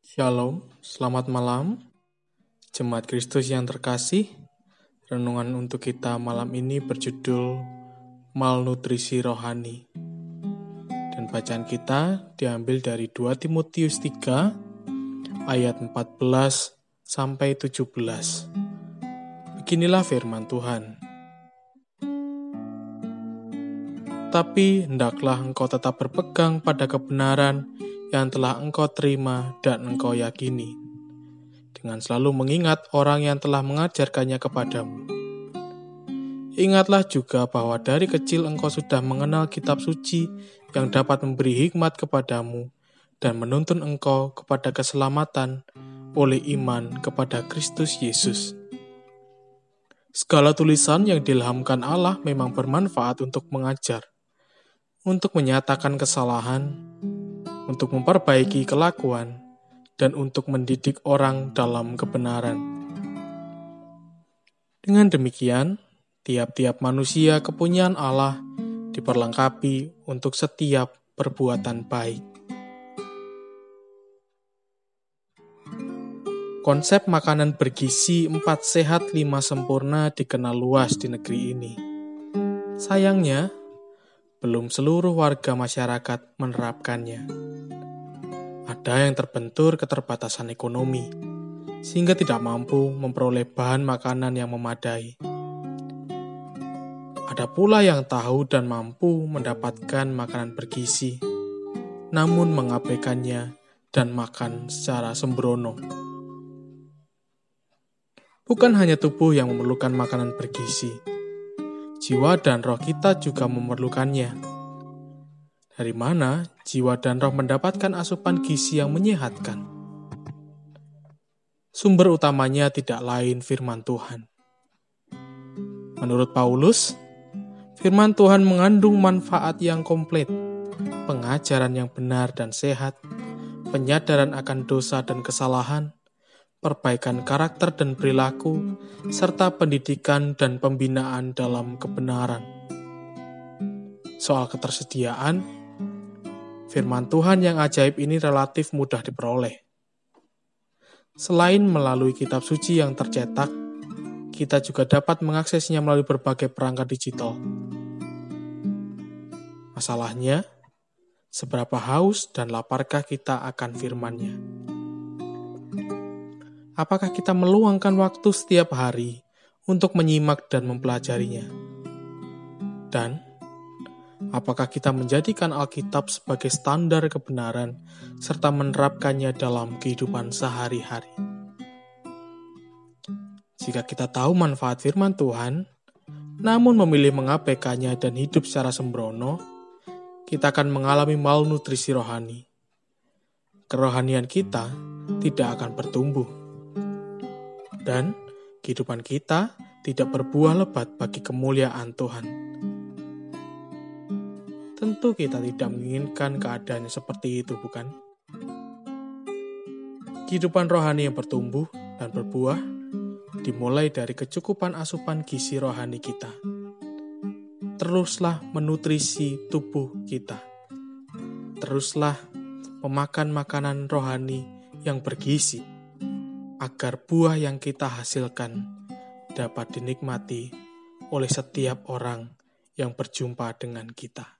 Shalom, selamat malam. Jemaat Kristus yang terkasih, renungan untuk kita malam ini berjudul Malnutrisi Rohani. Dan bacaan kita diambil dari 2 Timotius 3 ayat 14 sampai 17. Beginilah firman Tuhan. Tapi hendaklah engkau tetap berpegang pada kebenaran yang telah engkau terima dan engkau yakini, dengan selalu mengingat orang yang telah mengajarkannya kepadamu. Ingatlah juga bahwa dari kecil engkau sudah mengenal kitab suci yang dapat memberi hikmat kepadamu dan menuntun engkau kepada keselamatan oleh iman kepada Kristus Yesus. Segala tulisan yang dilhamkan Allah memang bermanfaat untuk mengajar, untuk menyatakan kesalahan, untuk memperbaiki kelakuan, dan untuk mendidik orang dalam kebenaran. Dengan demikian, tiap-tiap manusia kepunyaan Allah diperlengkapi untuk setiap perbuatan baik. Konsep makanan bergizi empat sehat lima sempurna dikenal luas di negeri ini. Sayangnya, belum seluruh warga masyarakat menerapkannya. Ada yang terbentur keterbatasan ekonomi, sehingga tidak mampu memperoleh bahan makanan yang memadai. Ada pula yang tahu dan mampu mendapatkan makanan bergizi, namun mengabaikannya dan makan secara sembrono. Bukan hanya tubuh yang memerlukan makanan bergizi, jiwa dan roh kita juga memerlukannya. Dari mana jiwa dan roh mendapatkan asupan gizi yang menyehatkan? Sumber utamanya tidak lain firman Tuhan. Menurut Paulus, firman Tuhan mengandung manfaat yang komplit, pengajaran yang benar dan sehat, penyadaran akan dosa dan kesalahan, perbaikan karakter dan perilaku, serta pendidikan dan pembinaan dalam kebenaran. Soal ketersediaan, firman Tuhan yang ajaib ini relatif mudah diperoleh. Selain melalui kitab suci yang tercetak, kita juga dapat mengaksesnya melalui berbagai perangkat digital. Masalahnya, seberapa haus dan laparkah kita akan firman-Nya? apakah kita meluangkan waktu setiap hari untuk menyimak dan mempelajarinya? Dan apakah kita menjadikan Alkitab sebagai standar kebenaran serta menerapkannya dalam kehidupan sehari-hari? Jika kita tahu manfaat firman Tuhan, namun memilih mengabaikannya dan hidup secara sembrono, kita akan mengalami malnutrisi rohani. Kerohanian kita tidak akan bertumbuh dan kehidupan kita tidak berbuah lebat bagi kemuliaan Tuhan. Tentu kita tidak menginginkan keadaan seperti itu, bukan? Kehidupan rohani yang bertumbuh dan berbuah dimulai dari kecukupan asupan gizi rohani kita. Teruslah menutrisi tubuh kita. Teruslah memakan makanan rohani yang bergizi agar buah yang kita hasilkan dapat dinikmati oleh setiap orang yang berjumpa dengan kita.